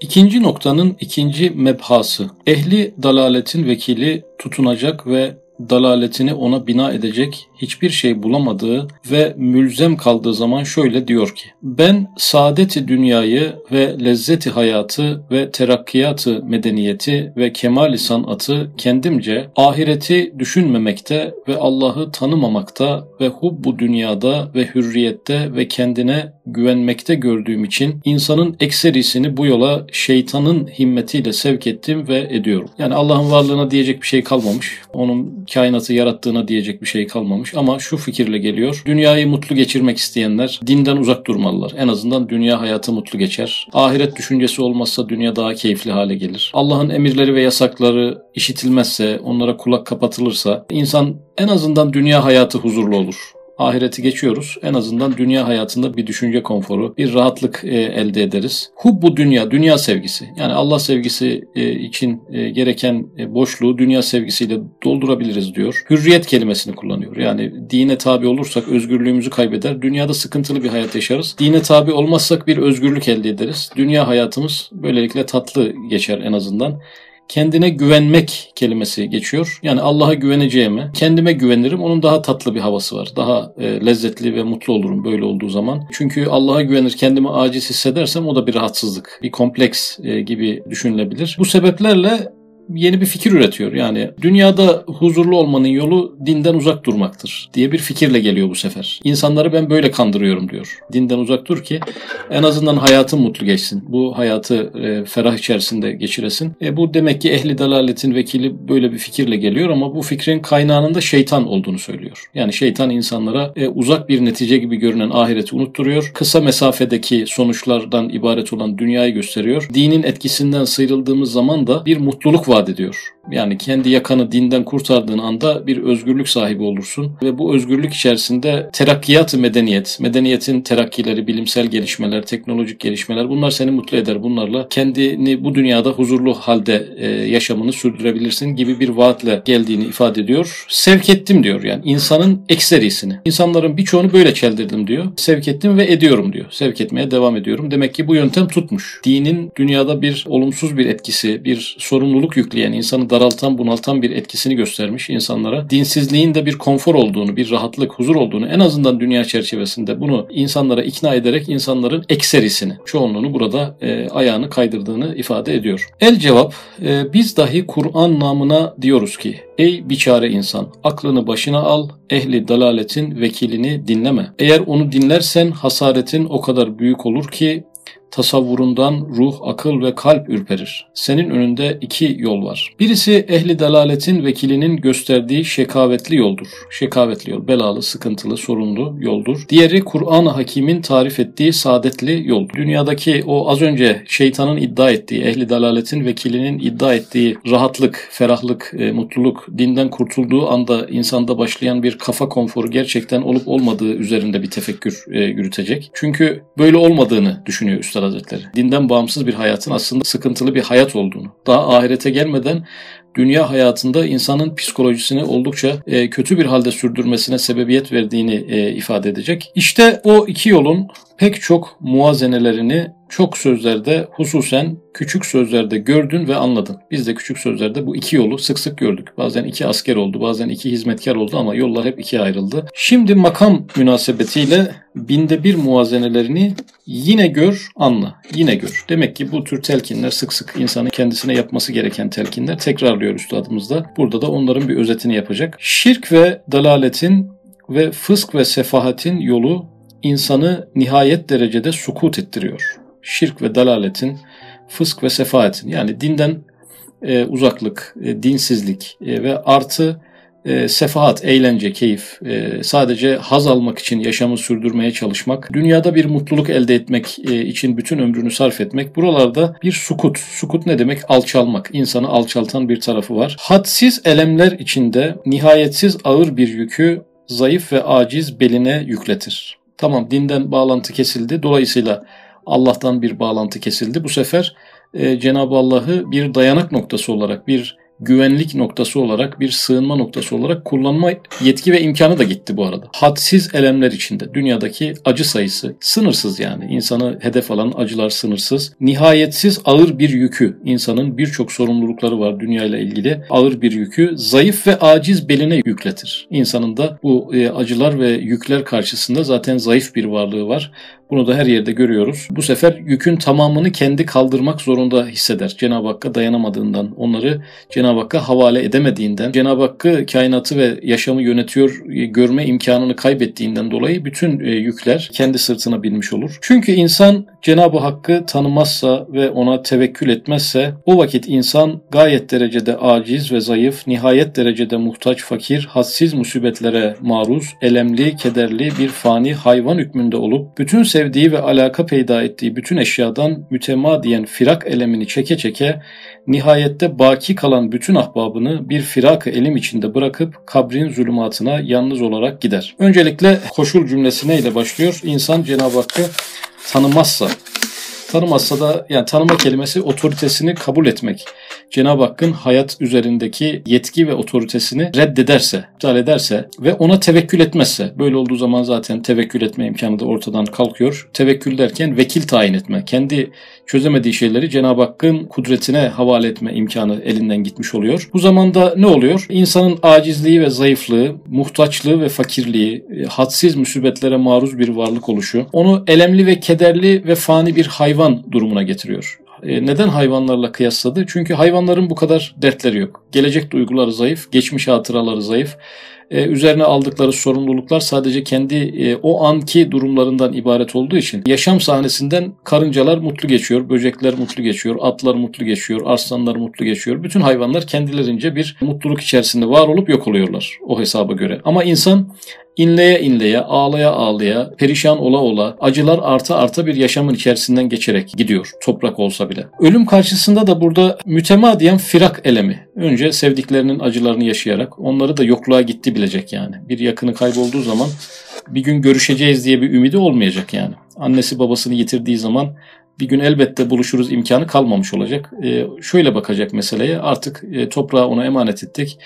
İkinci noktanın ikinci mebhası. Ehli dalaletin vekili tutunacak ve dalaletini ona bina edecek hiçbir şey bulamadığı ve mülzem kaldığı zaman şöyle diyor ki ben saadeti dünyayı ve lezzeti hayatı ve terakkiyatı medeniyeti ve kemali sanatı kendimce ahireti düşünmemekte ve Allah'ı tanımamakta ve hubbu dünyada ve hürriyette ve kendine güvenmekte gördüğüm için insanın ekserisini bu yola şeytanın himmetiyle sevk ettim ve ediyorum. Yani Allah'ın varlığına diyecek bir şey kalmamış. Onun kainatı yarattığına diyecek bir şey kalmamış ama şu fikirle geliyor. Dünyayı mutlu geçirmek isteyenler dinden uzak durmalılar. En azından dünya hayatı mutlu geçer. Ahiret düşüncesi olmazsa dünya daha keyifli hale gelir. Allah'ın emirleri ve yasakları işitilmezse, onlara kulak kapatılırsa insan en azından dünya hayatı huzurlu olur ahireti geçiyoruz. En azından dünya hayatında bir düşünce konforu, bir rahatlık e, elde ederiz. Hubbu dünya, dünya sevgisi. Yani Allah sevgisi e, için e, gereken boşluğu dünya sevgisiyle doldurabiliriz diyor. Hürriyet kelimesini kullanıyor. Yani dine tabi olursak özgürlüğümüzü kaybeder. Dünyada sıkıntılı bir hayat yaşarız. Dine tabi olmazsak bir özgürlük elde ederiz. Dünya hayatımız böylelikle tatlı geçer en azından kendine güvenmek kelimesi geçiyor. Yani Allah'a güveneceğime kendime güvenirim. Onun daha tatlı bir havası var. Daha e, lezzetli ve mutlu olurum böyle olduğu zaman. Çünkü Allah'a güvenir kendimi aciz hissedersem o da bir rahatsızlık, bir kompleks e, gibi düşünülebilir. Bu sebeplerle yeni bir fikir üretiyor. Yani dünyada huzurlu olmanın yolu dinden uzak durmaktır diye bir fikirle geliyor bu sefer. İnsanları ben böyle kandırıyorum diyor. Dinden uzak dur ki en azından hayatın mutlu geçsin. Bu hayatı e, ferah içerisinde geçiresin. E, bu demek ki ehli dalaletin vekili böyle bir fikirle geliyor ama bu fikrin kaynağının da şeytan olduğunu söylüyor. Yani şeytan insanlara e, uzak bir netice gibi görünen ahireti unutturuyor. Kısa mesafedeki sonuçlardan ibaret olan dünyayı gösteriyor. Dinin etkisinden sıyrıldığımız zaman da bir mutluluk var vaat ediyor. Yani kendi yakanı dinden kurtardığın anda bir özgürlük sahibi olursun ve bu özgürlük içerisinde terakkiyat medeniyet, medeniyetin terakkileri, bilimsel gelişmeler, teknolojik gelişmeler bunlar seni mutlu eder. Bunlarla kendini bu dünyada huzurlu halde e, yaşamını sürdürebilirsin gibi bir vaatle geldiğini ifade ediyor. Sevk ettim diyor yani insanın ekserisini. İnsanların birçoğunu böyle çeldirdim diyor. Sevk ettim ve ediyorum diyor. Sevk etmeye devam ediyorum. Demek ki bu yöntem tutmuş. Dinin dünyada bir olumsuz bir etkisi, bir sorumluluk yükleyen, insanı daraltan, bunaltan bir etkisini göstermiş insanlara. Dinsizliğin de bir konfor olduğunu, bir rahatlık, huzur olduğunu en azından dünya çerçevesinde bunu insanlara ikna ederek insanların ekserisini, çoğunluğunu burada e, ayağını kaydırdığını ifade ediyor. El cevap, e, biz dahi Kur'an namına diyoruz ki, Ey biçare insan, aklını başına al, ehli dalaletin vekilini dinleme. Eğer onu dinlersen hasaretin o kadar büyük olur ki tasavvurundan ruh, akıl ve kalp ürperir. Senin önünde iki yol var. Birisi ehli delaletin vekilinin gösterdiği şekavetli yoldur. Şekavetli yol, belalı, sıkıntılı, sorunlu yoldur. Diğeri Kur'an-ı Hakim'in tarif ettiği saadetli yol. Dünyadaki o az önce şeytanın iddia ettiği, ehli delaletin vekilinin iddia ettiği rahatlık, ferahlık, e, mutluluk, dinden kurtulduğu anda insanda başlayan bir kafa konforu gerçekten olup olmadığı üzerinde bir tefekkür e, yürütecek. Çünkü böyle olmadığını düşünüyor Üstad Üstad Hazretleri. Dinden bağımsız bir hayatın aslında sıkıntılı bir hayat olduğunu, daha ahirete gelmeden dünya hayatında insanın psikolojisini oldukça e, kötü bir halde sürdürmesine sebebiyet verdiğini e, ifade edecek. İşte o iki yolun pek çok muazenelerini çok sözlerde hususen küçük sözlerde gördün ve anladın. Biz de küçük sözlerde bu iki yolu sık sık gördük. Bazen iki asker oldu, bazen iki hizmetkar oldu ama yollar hep ikiye ayrıldı. Şimdi makam münasebetiyle binde bir muazenelerini yine gör, anla. Yine gör. Demek ki bu tür telkinler sık sık insanın kendisine yapması gereken telkinler tekrarlıyor üstadımız da. Burada da onların bir özetini yapacak. Şirk ve dalaletin ve fısk ve sefahatin yolu insanı nihayet derecede sukut ettiriyor. Şirk ve dalaletin, fısk ve sefahatin yani dinden e, uzaklık, e, dinsizlik e, ve artı e, sefahat, eğlence, keyif, e, sadece haz almak için yaşamı sürdürmeye çalışmak, dünyada bir mutluluk elde etmek e, için bütün ömrünü sarf etmek, buralarda bir sukut. Sukut ne demek? Alçalmak. İnsanı alçaltan bir tarafı var. Hadsiz elemler içinde nihayetsiz ağır bir yükü zayıf ve aciz beline yükletir. Tamam dinden bağlantı kesildi. Dolayısıyla Allah'tan bir bağlantı kesildi. Bu sefer e, Cenab-ı Allah'ı bir dayanak noktası olarak, bir güvenlik noktası olarak, bir sığınma noktası olarak kullanma yetki ve imkanı da gitti bu arada. Hadsiz elemler içinde dünyadaki acı sayısı sınırsız yani. İnsanı hedef alan acılar sınırsız. Nihayetsiz ağır bir yükü, insanın birçok sorumlulukları var dünyayla ilgili. Ağır bir yükü zayıf ve aciz beline yükletir. İnsanın da bu e, acılar ve yükler karşısında zaten zayıf bir varlığı var. Bunu da her yerde görüyoruz. Bu sefer yükün tamamını kendi kaldırmak zorunda hisseder. Cenab-ı Hakk'a dayanamadığından, onları Cenab-ı Hakk'a havale edemediğinden, Cenab-ı Hakk'ı kainatı ve yaşamı yönetiyor e, görme imkanını kaybettiğinden dolayı bütün e, yükler kendi sırtına binmiş olur. Çünkü insan Cenab-ı Hakk'ı tanımazsa ve ona tevekkül etmezse o vakit insan gayet derecede aciz ve zayıf, nihayet derecede muhtaç, fakir, hassiz musibetlere maruz, elemli, kederli bir fani hayvan hükmünde olup bütün sevdiği ve alaka peyda ettiği bütün eşyadan mütemadiyen firak elemini çeke çeke nihayette baki kalan bütün ahbabını bir firak elim içinde bırakıp kabrin zulümatına yalnız olarak gider. Öncelikle koşul cümlesine ile başlıyor. İnsan Cenab-ı Hakk'ı tanımazsa, tanımazsa da yani tanıma kelimesi otoritesini kabul etmek. Cenab-ı Hakk'ın hayat üzerindeki yetki ve otoritesini reddederse, iptal ederse ve ona tevekkül etmezse, böyle olduğu zaman zaten tevekkül etme imkanı da ortadan kalkıyor. Tevekkül derken vekil tayin etme, kendi çözemediği şeyleri Cenab-ı Hakk'ın kudretine havale etme imkanı elinden gitmiş oluyor. Bu zamanda ne oluyor? İnsanın acizliği ve zayıflığı, muhtaçlığı ve fakirliği, e, hadsiz musibetlere maruz bir varlık oluşu, onu elemli ve kederli ve fani bir hayvan durumuna getiriyor. E, neden hayvanlarla kıyasladı? Çünkü hayvanların bu kadar dertleri yok. Gelecek duyguları zayıf, geçmiş hatıraları zayıf. Ee, üzerine aldıkları sorumluluklar sadece kendi e, o anki durumlarından ibaret olduğu için yaşam sahnesinden karıncalar mutlu geçiyor, böcekler mutlu geçiyor, atlar mutlu geçiyor, arslanlar mutlu geçiyor. Bütün hayvanlar kendilerince bir mutluluk içerisinde var olup yok oluyorlar o hesaba göre. Ama insan inleye inleye, ağlaya ağlaya, perişan ola ola, acılar arta arta bir yaşamın içerisinden geçerek gidiyor toprak olsa bile. Ölüm karşısında da burada mütemadiyen firak elemi. Önce sevdiklerinin acılarını yaşayarak onları da yokluğa gitti bilecek yani. Bir yakını kaybolduğu zaman bir gün görüşeceğiz diye bir ümidi olmayacak yani. Annesi babasını yitirdiği zaman bir gün elbette buluşuruz imkanı kalmamış olacak. E, şöyle bakacak meseleye artık e, toprağı ona emanet ettik.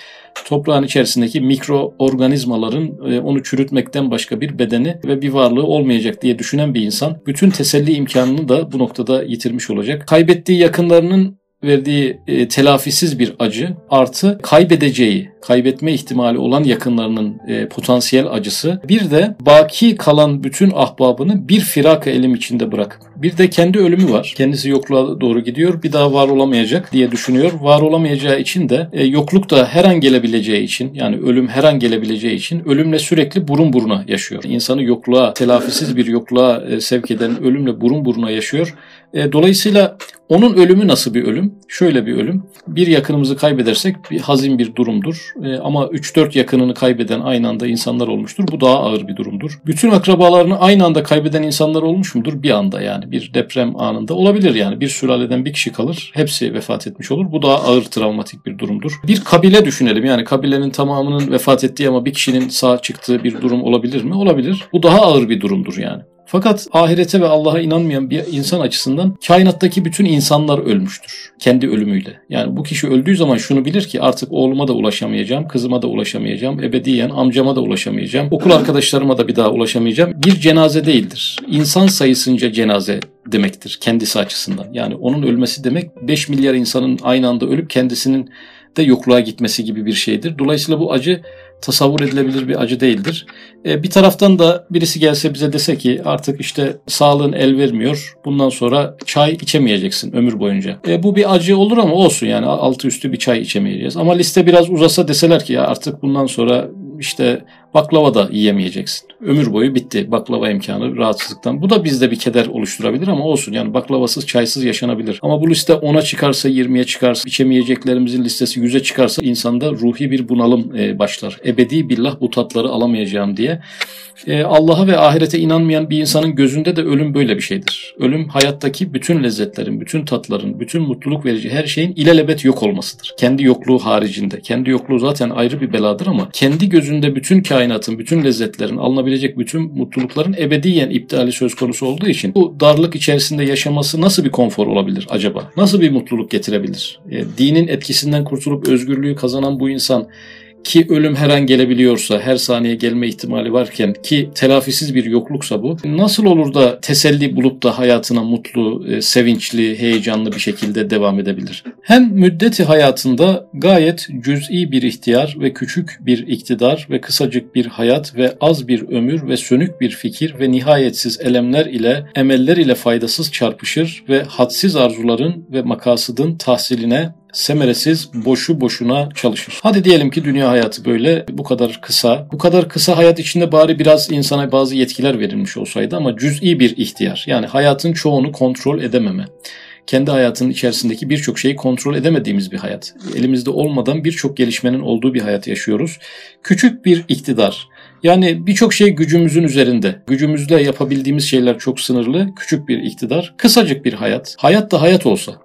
Toprağın içerisindeki mikroorganizmaların e, onu çürütmekten başka bir bedeni ve bir varlığı olmayacak diye düşünen bir insan bütün teselli imkanını da bu noktada yitirmiş olacak. Kaybettiği yakınlarının verdiği e, telafisiz bir acı artı kaybedeceği, kaybetme ihtimali olan yakınlarının e, potansiyel acısı bir de baki kalan bütün ahbabını bir firak elim içinde bırakıp bir de kendi ölümü var. Kendisi yokluğa doğru gidiyor. Bir daha var olamayacak diye düşünüyor. Var olamayacağı için de e, yokluk da her an gelebileceği için yani ölüm her an gelebileceği için ölümle sürekli burun buruna yaşıyor. İnsanı yokluğa, telafisiz bir yokluğa e, sevk eden ölümle burun buruna yaşıyor. E, dolayısıyla onun ölümü nasıl bir ölüm? Şöyle bir ölüm. Bir yakınımızı kaybedersek bir hazin bir durumdur. E, ama 3-4 yakınını kaybeden aynı anda insanlar olmuştur. Bu daha ağır bir durumdur. Bütün akrabalarını aynı anda kaybeden insanlar olmuş mudur? Bir anda yani bir deprem anında olabilir yani. Bir sülaleden bir kişi kalır. Hepsi vefat etmiş olur. Bu daha ağır travmatik bir durumdur. Bir kabile düşünelim. Yani kabilenin tamamının vefat ettiği ama bir kişinin sağ çıktığı bir durum olabilir mi? Olabilir. Bu daha ağır bir durumdur yani. Fakat ahirete ve Allah'a inanmayan bir insan açısından kainattaki bütün insanlar ölmüştür. Kendi ölümüyle. Yani bu kişi öldüğü zaman şunu bilir ki artık oğluma da ulaşamayacağım, kızıma da ulaşamayacağım, ebediyen amcama da ulaşamayacağım, okul arkadaşlarıma da bir daha ulaşamayacağım. Bir cenaze değildir. İnsan sayısınca cenaze demektir kendisi açısından. Yani onun ölmesi demek 5 milyar insanın aynı anda ölüp kendisinin de yokluğa gitmesi gibi bir şeydir. Dolayısıyla bu acı tasavvur edilebilir bir acı değildir. E, bir taraftan da birisi gelse bize dese ki artık işte sağlığın el vermiyor. Bundan sonra çay içemeyeceksin ömür boyunca. E, bu bir acı olur ama olsun yani altı üstü bir çay içemeyeceğiz. Ama liste biraz uzasa deseler ki ya artık bundan sonra işte baklava da yiyemeyeceksin. Ömür boyu bitti baklava imkanı rahatsızlıktan. Bu da bizde bir keder oluşturabilir ama olsun yani baklavasız çaysız yaşanabilir. Ama bu liste 10'a çıkarsa 20'ye çıkarsa içemeyeceklerimizin listesi 100'e çıkarsa insanda ruhi bir bunalım e, başlar. Ebedi billah bu tatları alamayacağım diye. E, Allah'a ve ahirete inanmayan bir insanın gözünde de ölüm böyle bir şeydir. Ölüm hayattaki bütün lezzetlerin, bütün tatların, bütün mutluluk verici her şeyin ilelebet yok olmasıdır. Kendi yokluğu haricinde. Kendi yokluğu zaten ayrı bir beladır ama kendi gözünde bütün kainat kainatın, bütün lezzetlerin, alınabilecek bütün mutlulukların ebediyen iptali söz konusu olduğu için bu darlık içerisinde yaşaması nasıl bir konfor olabilir acaba? Nasıl bir mutluluk getirebilir? E, dinin etkisinden kurtulup özgürlüğü kazanan bu insan ki ölüm her an gelebiliyorsa, her saniye gelme ihtimali varken ki telafisiz bir yokluksa bu, nasıl olur da teselli bulup da hayatına mutlu, e, sevinçli, heyecanlı bir şekilde devam edebilir? Hem müddeti hayatında gayet cüz'i bir ihtiyar ve küçük bir iktidar ve kısacık bir hayat ve az bir ömür ve sönük bir fikir ve nihayetsiz elemler ile, emeller ile faydasız çarpışır ve hadsiz arzuların ve makasıdın tahsiline semeresiz boşu boşuna çalışır. Hadi diyelim ki dünya hayatı böyle bu kadar kısa. Bu kadar kısa hayat içinde bari biraz insana bazı yetkiler verilmiş olsaydı ama cüz'i bir ihtiyar. Yani hayatın çoğunu kontrol edememe kendi hayatının içerisindeki birçok şeyi kontrol edemediğimiz bir hayat. Elimizde olmadan birçok gelişmenin olduğu bir hayat yaşıyoruz. Küçük bir iktidar. Yani birçok şey gücümüzün üzerinde. Gücümüzle yapabildiğimiz şeyler çok sınırlı. Küçük bir iktidar. Kısacık bir hayat. Hayat da hayat olsa.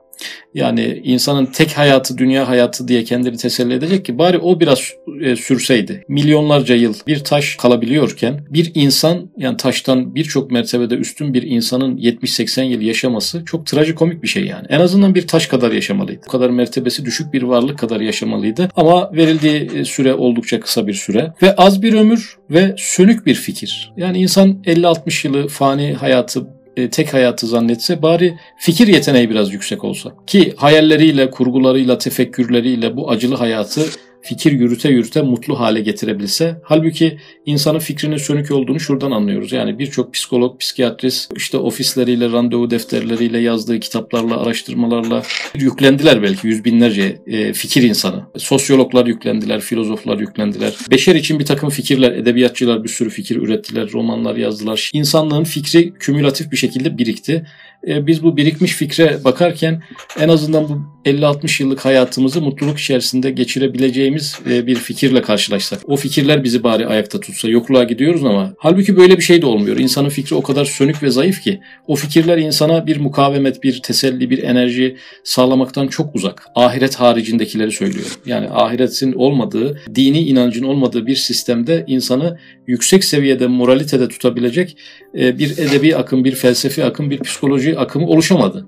Yani insanın tek hayatı dünya hayatı diye kendini teselli edecek ki bari o biraz e, sürseydi. Milyonlarca yıl bir taş kalabiliyorken bir insan yani taştan birçok mertebede üstün bir insanın 70-80 yıl yaşaması çok trajikomik bir şey yani. En azından bir taş kadar yaşamalıydı. Bu kadar mertebesi düşük bir varlık kadar yaşamalıydı. Ama verildiği e, süre oldukça kısa bir süre ve az bir ömür ve sönük bir fikir. Yani insan 50-60 yılı fani hayatı e, tek hayatı zannetse bari fikir yeteneği biraz yüksek olsa. Ki hayalleriyle, kurgularıyla, tefekkürleriyle bu acılı hayatı fikir yürüte yürüte mutlu hale getirebilse. Halbuki insanın fikrinin sönük olduğunu şuradan anlıyoruz. Yani birçok psikolog, psikiyatrist işte ofisleriyle, randevu defterleriyle, yazdığı kitaplarla, araştırmalarla yüklendiler belki yüz binlerce e, fikir insanı. Sosyologlar yüklendiler, filozoflar yüklendiler. Beşer için bir takım fikirler, edebiyatçılar bir sürü fikir ürettiler, romanlar yazdılar. İnsanlığın fikri kümülatif bir şekilde birikti. E, biz bu birikmiş fikre bakarken en azından bu 50-60 yıllık hayatımızı mutluluk içerisinde geçirebileceğimiz e, bir fikirle karşılaşsak. O fikirler bizi bari ayakta tutsa. Yokluğa gidiyoruz ama halbuki böyle bir şey de olmuyor. İnsanın fikri o kadar sönük ve zayıf ki o fikirler insana bir mukavemet, bir teselli, bir enerji sağlamaktan çok uzak. Ahiret haricindekileri söylüyor. Yani ahiretin olmadığı, dini inancın olmadığı bir sistemde insanı yüksek seviyede moralitede tutabilecek e, bir edebi akım, bir felsefi akım, bir psikoloji akımı oluşamadı.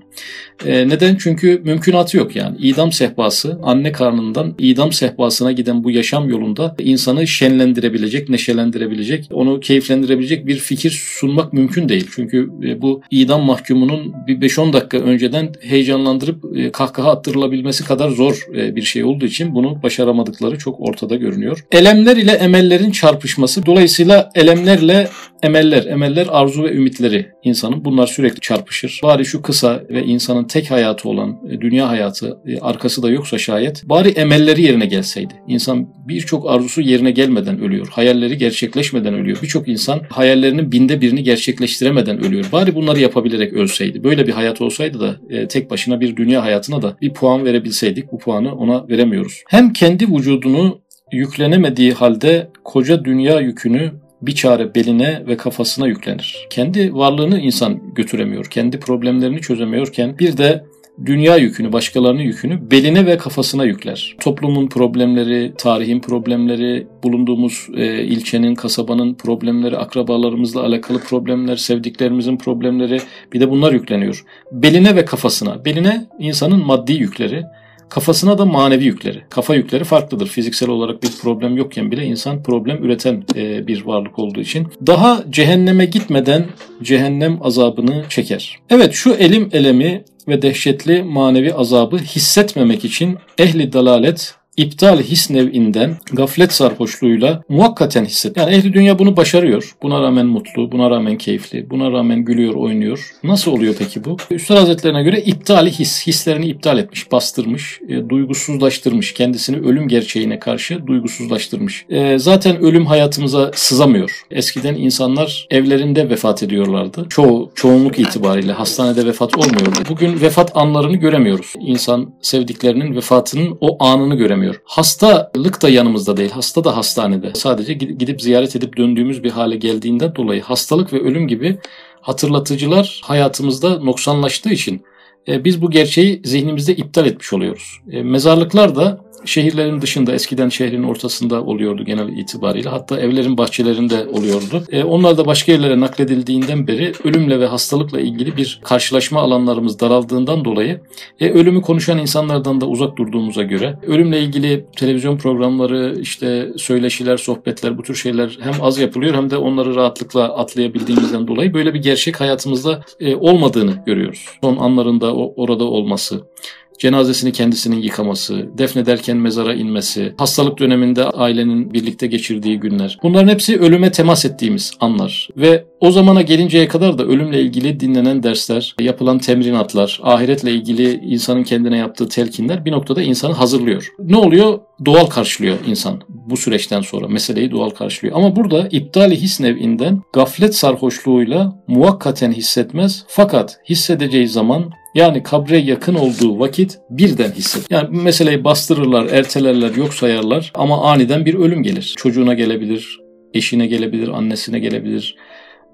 E, neden? Çünkü mümkünatı yok yani. İdam sehpası, anne karnından idam sehpasına giden bu yaşam yolunda insanı şenlendirebilecek, neşelendirebilecek, onu keyiflendirebilecek bir fikir sunmak mümkün değil. Çünkü e, bu idam mahkumunun bir 5-10 dakika önceden heyecanlandırıp kahkaha attırılabilmesi kadar zor bir şey olduğu için bunu başaramadıkları çok ortada görünüyor. Elemler ile emellerin çarpışması. Dolayısıyla elemlerle emeller, emeller arzu ve ümitleri insanın bunlar sürekli çarpışır. Bari şu kısa ve insanın tek hayatı olan e, dünya hayatı e, arkası da yoksa şayet bari emelleri yerine gelseydi. İnsan birçok arzusu yerine gelmeden ölüyor. Hayalleri gerçekleşmeden ölüyor. Birçok insan hayallerinin binde birini gerçekleştiremeden ölüyor. Bari bunları yapabilerek ölseydi. Böyle bir hayat olsaydı da e, tek başına bir dünya hayatına da bir puan verebilseydik bu puanı ona veremiyoruz. Hem kendi vücudunu yüklenemediği halde koca dünya yükünü bir çare beline ve kafasına yüklenir. Kendi varlığını insan götüremiyor, kendi problemlerini çözemiyorken bir de dünya yükünü, başkalarının yükünü beline ve kafasına yükler. Toplumun problemleri, tarihin problemleri, bulunduğumuz e, ilçenin, kasabanın problemleri, akrabalarımızla alakalı problemler, sevdiklerimizin problemleri bir de bunlar yükleniyor. Beline ve kafasına. Beline insanın maddi yükleri, Kafasına da manevi yükleri. Kafa yükleri farklıdır. Fiziksel olarak bir problem yokken bile insan problem üreten e, bir varlık olduğu için. Daha cehenneme gitmeden cehennem azabını çeker. Evet şu elim elemi ve dehşetli manevi azabı hissetmemek için ehli dalalet iptal his nevinden gaflet sarhoşluğuyla muhakkaten hisset. Yani ehli dünya bunu başarıyor. Buna rağmen mutlu, buna rağmen keyifli, buna rağmen gülüyor, oynuyor. Nasıl oluyor peki bu? Üstad Hazretlerine göre iptali his, hislerini iptal etmiş, bastırmış, e, duygusuzlaştırmış. Kendisini ölüm gerçeğine karşı duygusuzlaştırmış. E, zaten ölüm hayatımıza sızamıyor. Eskiden insanlar evlerinde vefat ediyorlardı. Çoğu, çoğunluk itibariyle hastanede vefat olmuyordu. Bugün vefat anlarını göremiyoruz. İnsan sevdiklerinin vefatının o anını göremiyor göremiyor. Hastalık da yanımızda değil. Hasta da hastanede. Sadece gidip ziyaret edip döndüğümüz bir hale geldiğinde dolayı hastalık ve ölüm gibi hatırlatıcılar hayatımızda noksanlaştığı için e, biz bu gerçeği zihnimizde iptal etmiş oluyoruz. E, mezarlıklar da şehirlerin dışında eskiden şehrin ortasında oluyordu genel itibariyle. Hatta evlerin bahçelerinde oluyordu. E, onlar da başka yerlere nakledildiğinden beri ölümle ve hastalıkla ilgili bir karşılaşma alanlarımız daraldığından dolayı e, ölümü konuşan insanlardan da uzak durduğumuza göre ölümle ilgili televizyon programları, işte söyleşiler, sohbetler bu tür şeyler hem az yapılıyor hem de onları rahatlıkla atlayabildiğimizden dolayı böyle bir gerçek hayatımızda e, olmadığını görüyoruz. Son anlarında o, orada olması, cenazesini kendisinin yıkaması, defnederken mezara inmesi, hastalık döneminde ailenin birlikte geçirdiği günler. Bunların hepsi ölüme temas ettiğimiz anlar. Ve o zamana gelinceye kadar da ölümle ilgili dinlenen dersler, yapılan temrinatlar, ahiretle ilgili insanın kendine yaptığı telkinler bir noktada insanı hazırlıyor. Ne oluyor? Doğal karşılıyor insan bu süreçten sonra. Meseleyi doğal karşılıyor. Ama burada iptali his nevinden gaflet sarhoşluğuyla muvakkaten hissetmez. Fakat hissedeceği zaman yani kabre yakın olduğu vakit birden hisset. Yani meseleyi bastırırlar, ertelerler, yok sayarlar ama aniden bir ölüm gelir. Çocuğuna gelebilir, eşine gelebilir, annesine gelebilir,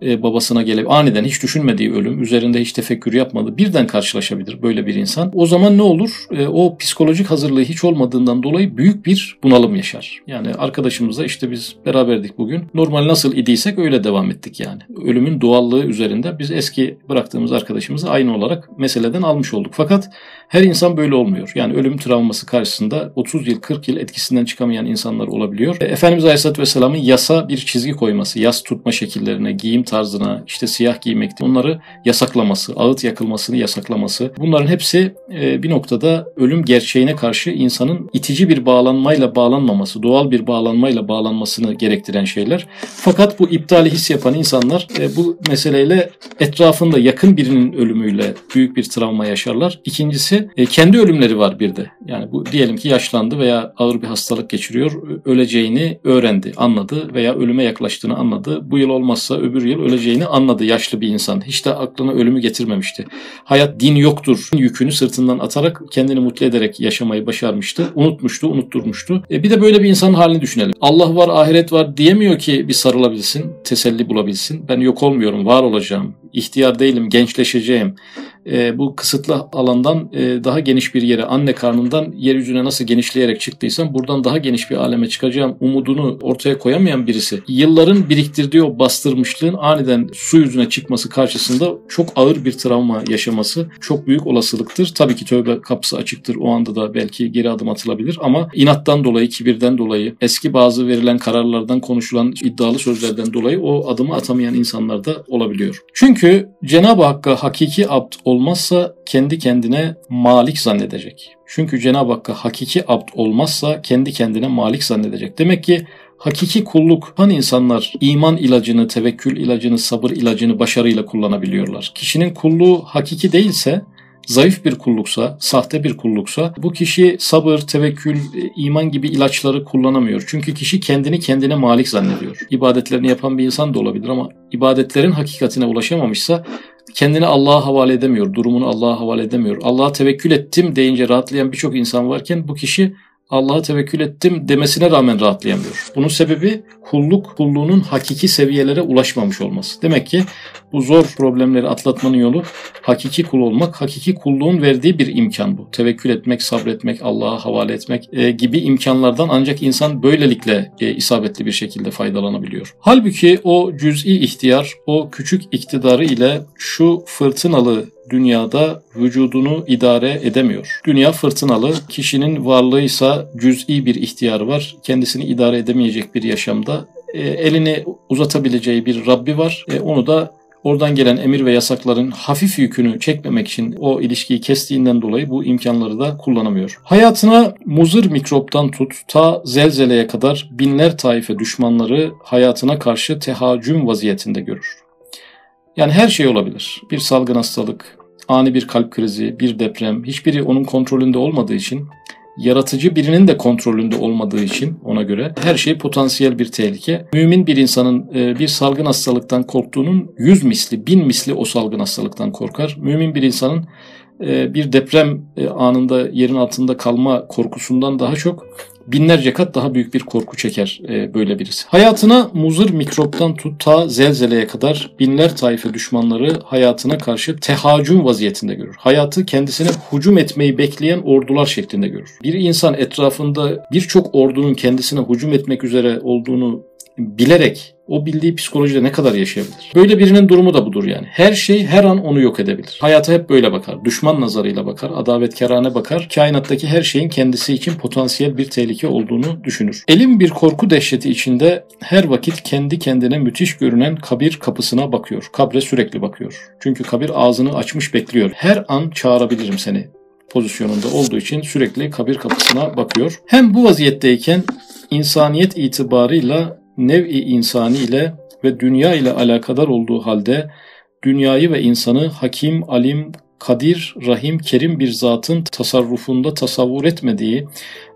e, babasına gelip aniden hiç düşünmediği ölüm, üzerinde hiç tefekkür yapmadı, birden karşılaşabilir böyle bir insan. O zaman ne olur? E, o psikolojik hazırlığı hiç olmadığından dolayı büyük bir bunalım yaşar. Yani arkadaşımızla işte biz beraberdik bugün. Normal nasıl idiysek öyle devam ettik yani. Ölümün doğallığı üzerinde biz eski bıraktığımız arkadaşımızı aynı olarak meseleden almış olduk. Fakat her insan böyle olmuyor. Yani ölüm travması karşısında 30 yıl 40 yıl etkisinden çıkamayan insanlar olabiliyor. E, Efendimiz Aleyhisselatü Vesselam'ın yasa bir çizgi koyması, yas tutma şekillerine, giyim tarzına, işte siyah giymekti. Bunları yasaklaması, ağıt yakılmasını yasaklaması. Bunların hepsi e, bir noktada ölüm gerçeğine karşı insanın itici bir bağlanmayla bağlanmaması, doğal bir bağlanmayla bağlanmasını gerektiren şeyler. Fakat bu iptali his yapan insanlar e, bu meseleyle etrafında yakın birinin ölümüyle büyük bir travma yaşarlar. İkincisi e, kendi ölümleri var bir de. Yani bu diyelim ki yaşlandı veya ağır bir hastalık geçiriyor. Öleceğini öğrendi, anladı veya ölüme yaklaştığını anladı. Bu yıl olmazsa öbür yıl öleceğini anladı yaşlı bir insan. Hiç de aklına ölümü getirmemişti. Hayat din yoktur yükünü sırtından atarak kendini mutlu ederek yaşamayı başarmıştı. Unutmuştu, unutturmuştu. E bir de böyle bir insanın halini düşünelim. Allah var, ahiret var diyemiyor ki bir sarılabilsin, teselli bulabilsin. Ben yok olmuyorum, var olacağım. İhtiyar değilim, gençleşeceğim e, bu kısıtlı alandan e, daha geniş bir yere, anne karnından yeryüzüne nasıl genişleyerek çıktıysam buradan daha geniş bir aleme çıkacağım umudunu ortaya koyamayan birisi yılların biriktirdiği o bastırmışlığın aniden su yüzüne çıkması karşısında çok ağır bir travma yaşaması çok büyük olasılıktır. Tabii ki tövbe kapısı açıktır. O anda da belki geri adım atılabilir ama inattan dolayı, kibirden dolayı, eski bazı verilen kararlardan konuşulan iddialı sözlerden dolayı o adımı atamayan insanlar da olabiliyor. Çünkü Cenab-ı Hakk'a hakiki abd olmazsa kendi kendine malik zannedecek. Çünkü Cenab-ı Hakk'a hakiki abd olmazsa kendi kendine malik zannedecek. Demek ki hakiki kulluk hani insanlar iman ilacını, tevekkül ilacını, sabır ilacını başarıyla kullanabiliyorlar. Kişinin kulluğu hakiki değilse zayıf bir kulluksa, sahte bir kulluksa bu kişi sabır, tevekkül, iman gibi ilaçları kullanamıyor. Çünkü kişi kendini kendine malik zannediyor. İbadetlerini yapan bir insan da olabilir ama ibadetlerin hakikatine ulaşamamışsa kendini Allah'a havale edemiyor, durumunu Allah'a havale edemiyor. Allah'a tevekkül ettim deyince rahatlayan birçok insan varken bu kişi Allah'a tevekkül ettim demesine rağmen rahatlayamıyor. Bunun sebebi kulluk, kulluğunun hakiki seviyelere ulaşmamış olması. Demek ki bu zor problemleri atlatmanın yolu hakiki kul olmak, hakiki kulluğun verdiği bir imkan bu. Tevekkül etmek, sabretmek, Allah'a havale etmek e, gibi imkanlardan ancak insan böylelikle e, isabetli bir şekilde faydalanabiliyor. Halbuki o cüz'i ihtiyar, o küçük iktidarı ile şu fırtınalı dünyada vücudunu idare edemiyor. Dünya fırtınalı, kişinin varlığıysa cüz'i bir ihtiyarı var. Kendisini idare edemeyecek bir yaşamda e, elini uzatabileceği bir Rabbi var. E, onu da oradan gelen emir ve yasakların hafif yükünü çekmemek için o ilişkiyi kestiğinden dolayı bu imkanları da kullanamıyor. Hayatına muzır mikroptan tut ta zelzeleye kadar binler taife düşmanları hayatına karşı tehacüm vaziyetinde görür. Yani her şey olabilir. Bir salgın hastalık, ani bir kalp krizi, bir deprem hiçbiri onun kontrolünde olmadığı için yaratıcı birinin de kontrolünde olmadığı için ona göre her şey potansiyel bir tehlike. Mümin bir insanın e, bir salgın hastalıktan korktuğunun yüz misli, bin misli o salgın hastalıktan korkar. Mümin bir insanın e, bir deprem e, anında yerin altında kalma korkusundan daha çok binlerce kat daha büyük bir korku çeker e, böyle birisi. Hayatına muzır mikroptan tut ta zelzeleye kadar binler taife düşmanları hayatına karşı tehacüm vaziyetinde görür. Hayatı kendisine hücum etmeyi bekleyen ordular şeklinde görür. Bir insan etrafında birçok ordunun kendisine hücum etmek üzere olduğunu bilerek o bildiği psikolojide ne kadar yaşayabilir? Böyle birinin durumu da budur yani. Her şey her an onu yok edebilir. Hayata hep böyle bakar. Düşman nazarıyla bakar, adavetkarane bakar. Kainattaki her şeyin kendisi için potansiyel bir tehlike olduğunu düşünür. Elim bir korku dehşeti içinde her vakit kendi kendine müthiş görünen kabir kapısına bakıyor. Kabre sürekli bakıyor. Çünkü kabir ağzını açmış bekliyor. Her an çağırabilirim seni pozisyonunda olduğu için sürekli kabir kapısına bakıyor. Hem bu vaziyetteyken insaniyet itibarıyla nev-i insani ile ve dünya ile alakadar olduğu halde dünyayı ve insanı hakim, alim, kadir, rahim, kerim bir zatın tasarrufunda tasavvur etmediği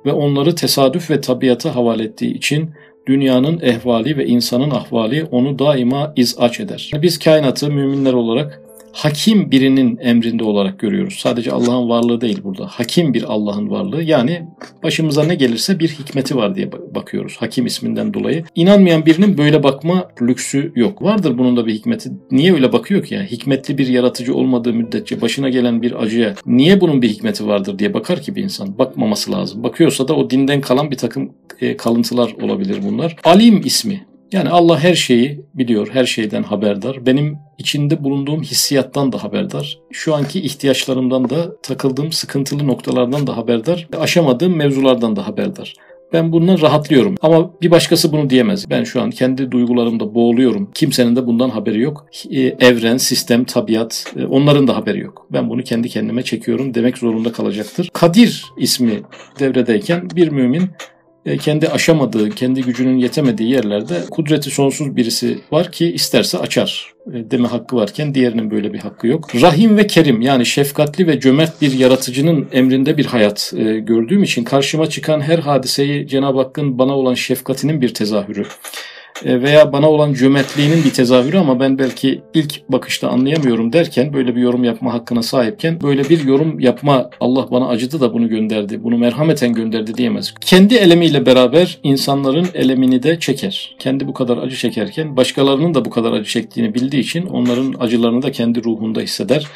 ve onları tesadüf ve tabiata havale ettiği için dünyanın ehvali ve insanın ahvali onu daima izaç eder. Biz kainatı müminler olarak hakim birinin emrinde olarak görüyoruz. Sadece Allah'ın varlığı değil burada. Hakim bir Allah'ın varlığı. Yani başımıza ne gelirse bir hikmeti var diye bakıyoruz. Hakim isminden dolayı. İnanmayan birinin böyle bakma lüksü yok. Vardır bunun da bir hikmeti. Niye öyle bakıyor ki? Yani hikmetli bir yaratıcı olmadığı müddetçe başına gelen bir acıya niye bunun bir hikmeti vardır diye bakar ki bir insan. Bakmaması lazım. Bakıyorsa da o dinden kalan bir takım e, kalıntılar olabilir bunlar. Alim ismi yani Allah her şeyi biliyor, her şeyden haberdar. Benim içinde bulunduğum hissiyattan da haberdar. Şu anki ihtiyaçlarımdan da, takıldığım sıkıntılı noktalardan da haberdar. Aşamadığım mevzulardan da haberdar. Ben bundan rahatlıyorum. Ama bir başkası bunu diyemez. Ben şu an kendi duygularımda boğuluyorum. Kimsenin de bundan haberi yok. E, evren, sistem, tabiat e, onların da haberi yok. Ben bunu kendi kendime çekiyorum demek zorunda kalacaktır. Kadir ismi devredeyken bir mümin kendi aşamadığı, kendi gücünün yetemediği yerlerde kudreti sonsuz birisi var ki isterse açar. E, deme hakkı varken diğerinin böyle bir hakkı yok. Rahim ve Kerim yani şefkatli ve cömert bir yaratıcının emrinde bir hayat e, gördüğüm için karşıma çıkan her hadiseyi Cenab-ı Hakk'ın bana olan şefkatinin bir tezahürü e, veya bana olan cömertliğinin bir tezahürü ama ben belki ilk bakışta anlayamıyorum derken böyle bir yorum yapma hakkına sahipken böyle bir yorum yapma Allah bana acıdı da bunu gönderdi, bunu merhameten gönderdi diyemez. Kendi elemiyle beraber insanların elemini de çeker. Kendi bu kadar acı çekerken başkalarının da bu kadar acı çektiğini bildiği için onların acılarını da kendi ruhunda hisseder.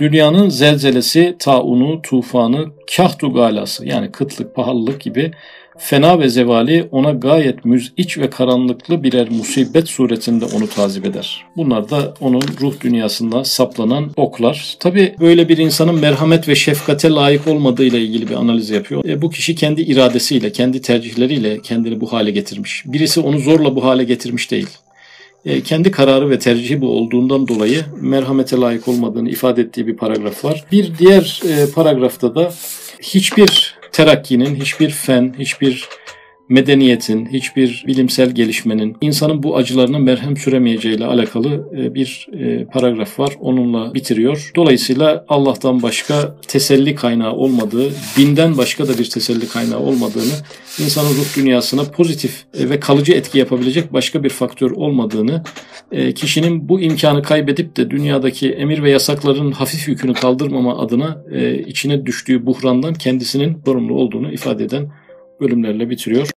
Dünyanın zelzelesi, taunu, tufanı, kahtu galası yani kıtlık, pahalılık gibi fena ve zevali ona gayet müziç ve karanlıklı birer musibet suretinde onu tazip eder. Bunlar da onun ruh dünyasında saplanan oklar. Tabi böyle bir insanın merhamet ve şefkate layık olmadığıyla ilgili bir analiz yapıyor. E, bu kişi kendi iradesiyle, kendi tercihleriyle kendini bu hale getirmiş. Birisi onu zorla bu hale getirmiş değil e, kendi kararı ve tercihi bu olduğundan dolayı merhamete layık olmadığını ifade ettiği bir paragraf var. Bir diğer e, paragrafta da hiçbir terakkinin, hiçbir fen, hiçbir medeniyetin, hiçbir bilimsel gelişmenin insanın bu acılarına merhem süremeyeceğiyle alakalı e, bir e, paragraf var. Onunla bitiriyor. Dolayısıyla Allah'tan başka teselli kaynağı olmadığı, dinden başka da bir teselli kaynağı olmadığını, insanın ruh dünyasına pozitif e, ve kalıcı etki yapabilecek başka bir faktör olmadığını, kişinin bu imkanı kaybedip de dünyadaki emir ve yasakların hafif yükünü kaldırmama adına içine düştüğü buhrandan kendisinin sorumlu olduğunu ifade eden bölümlerle bitiriyor.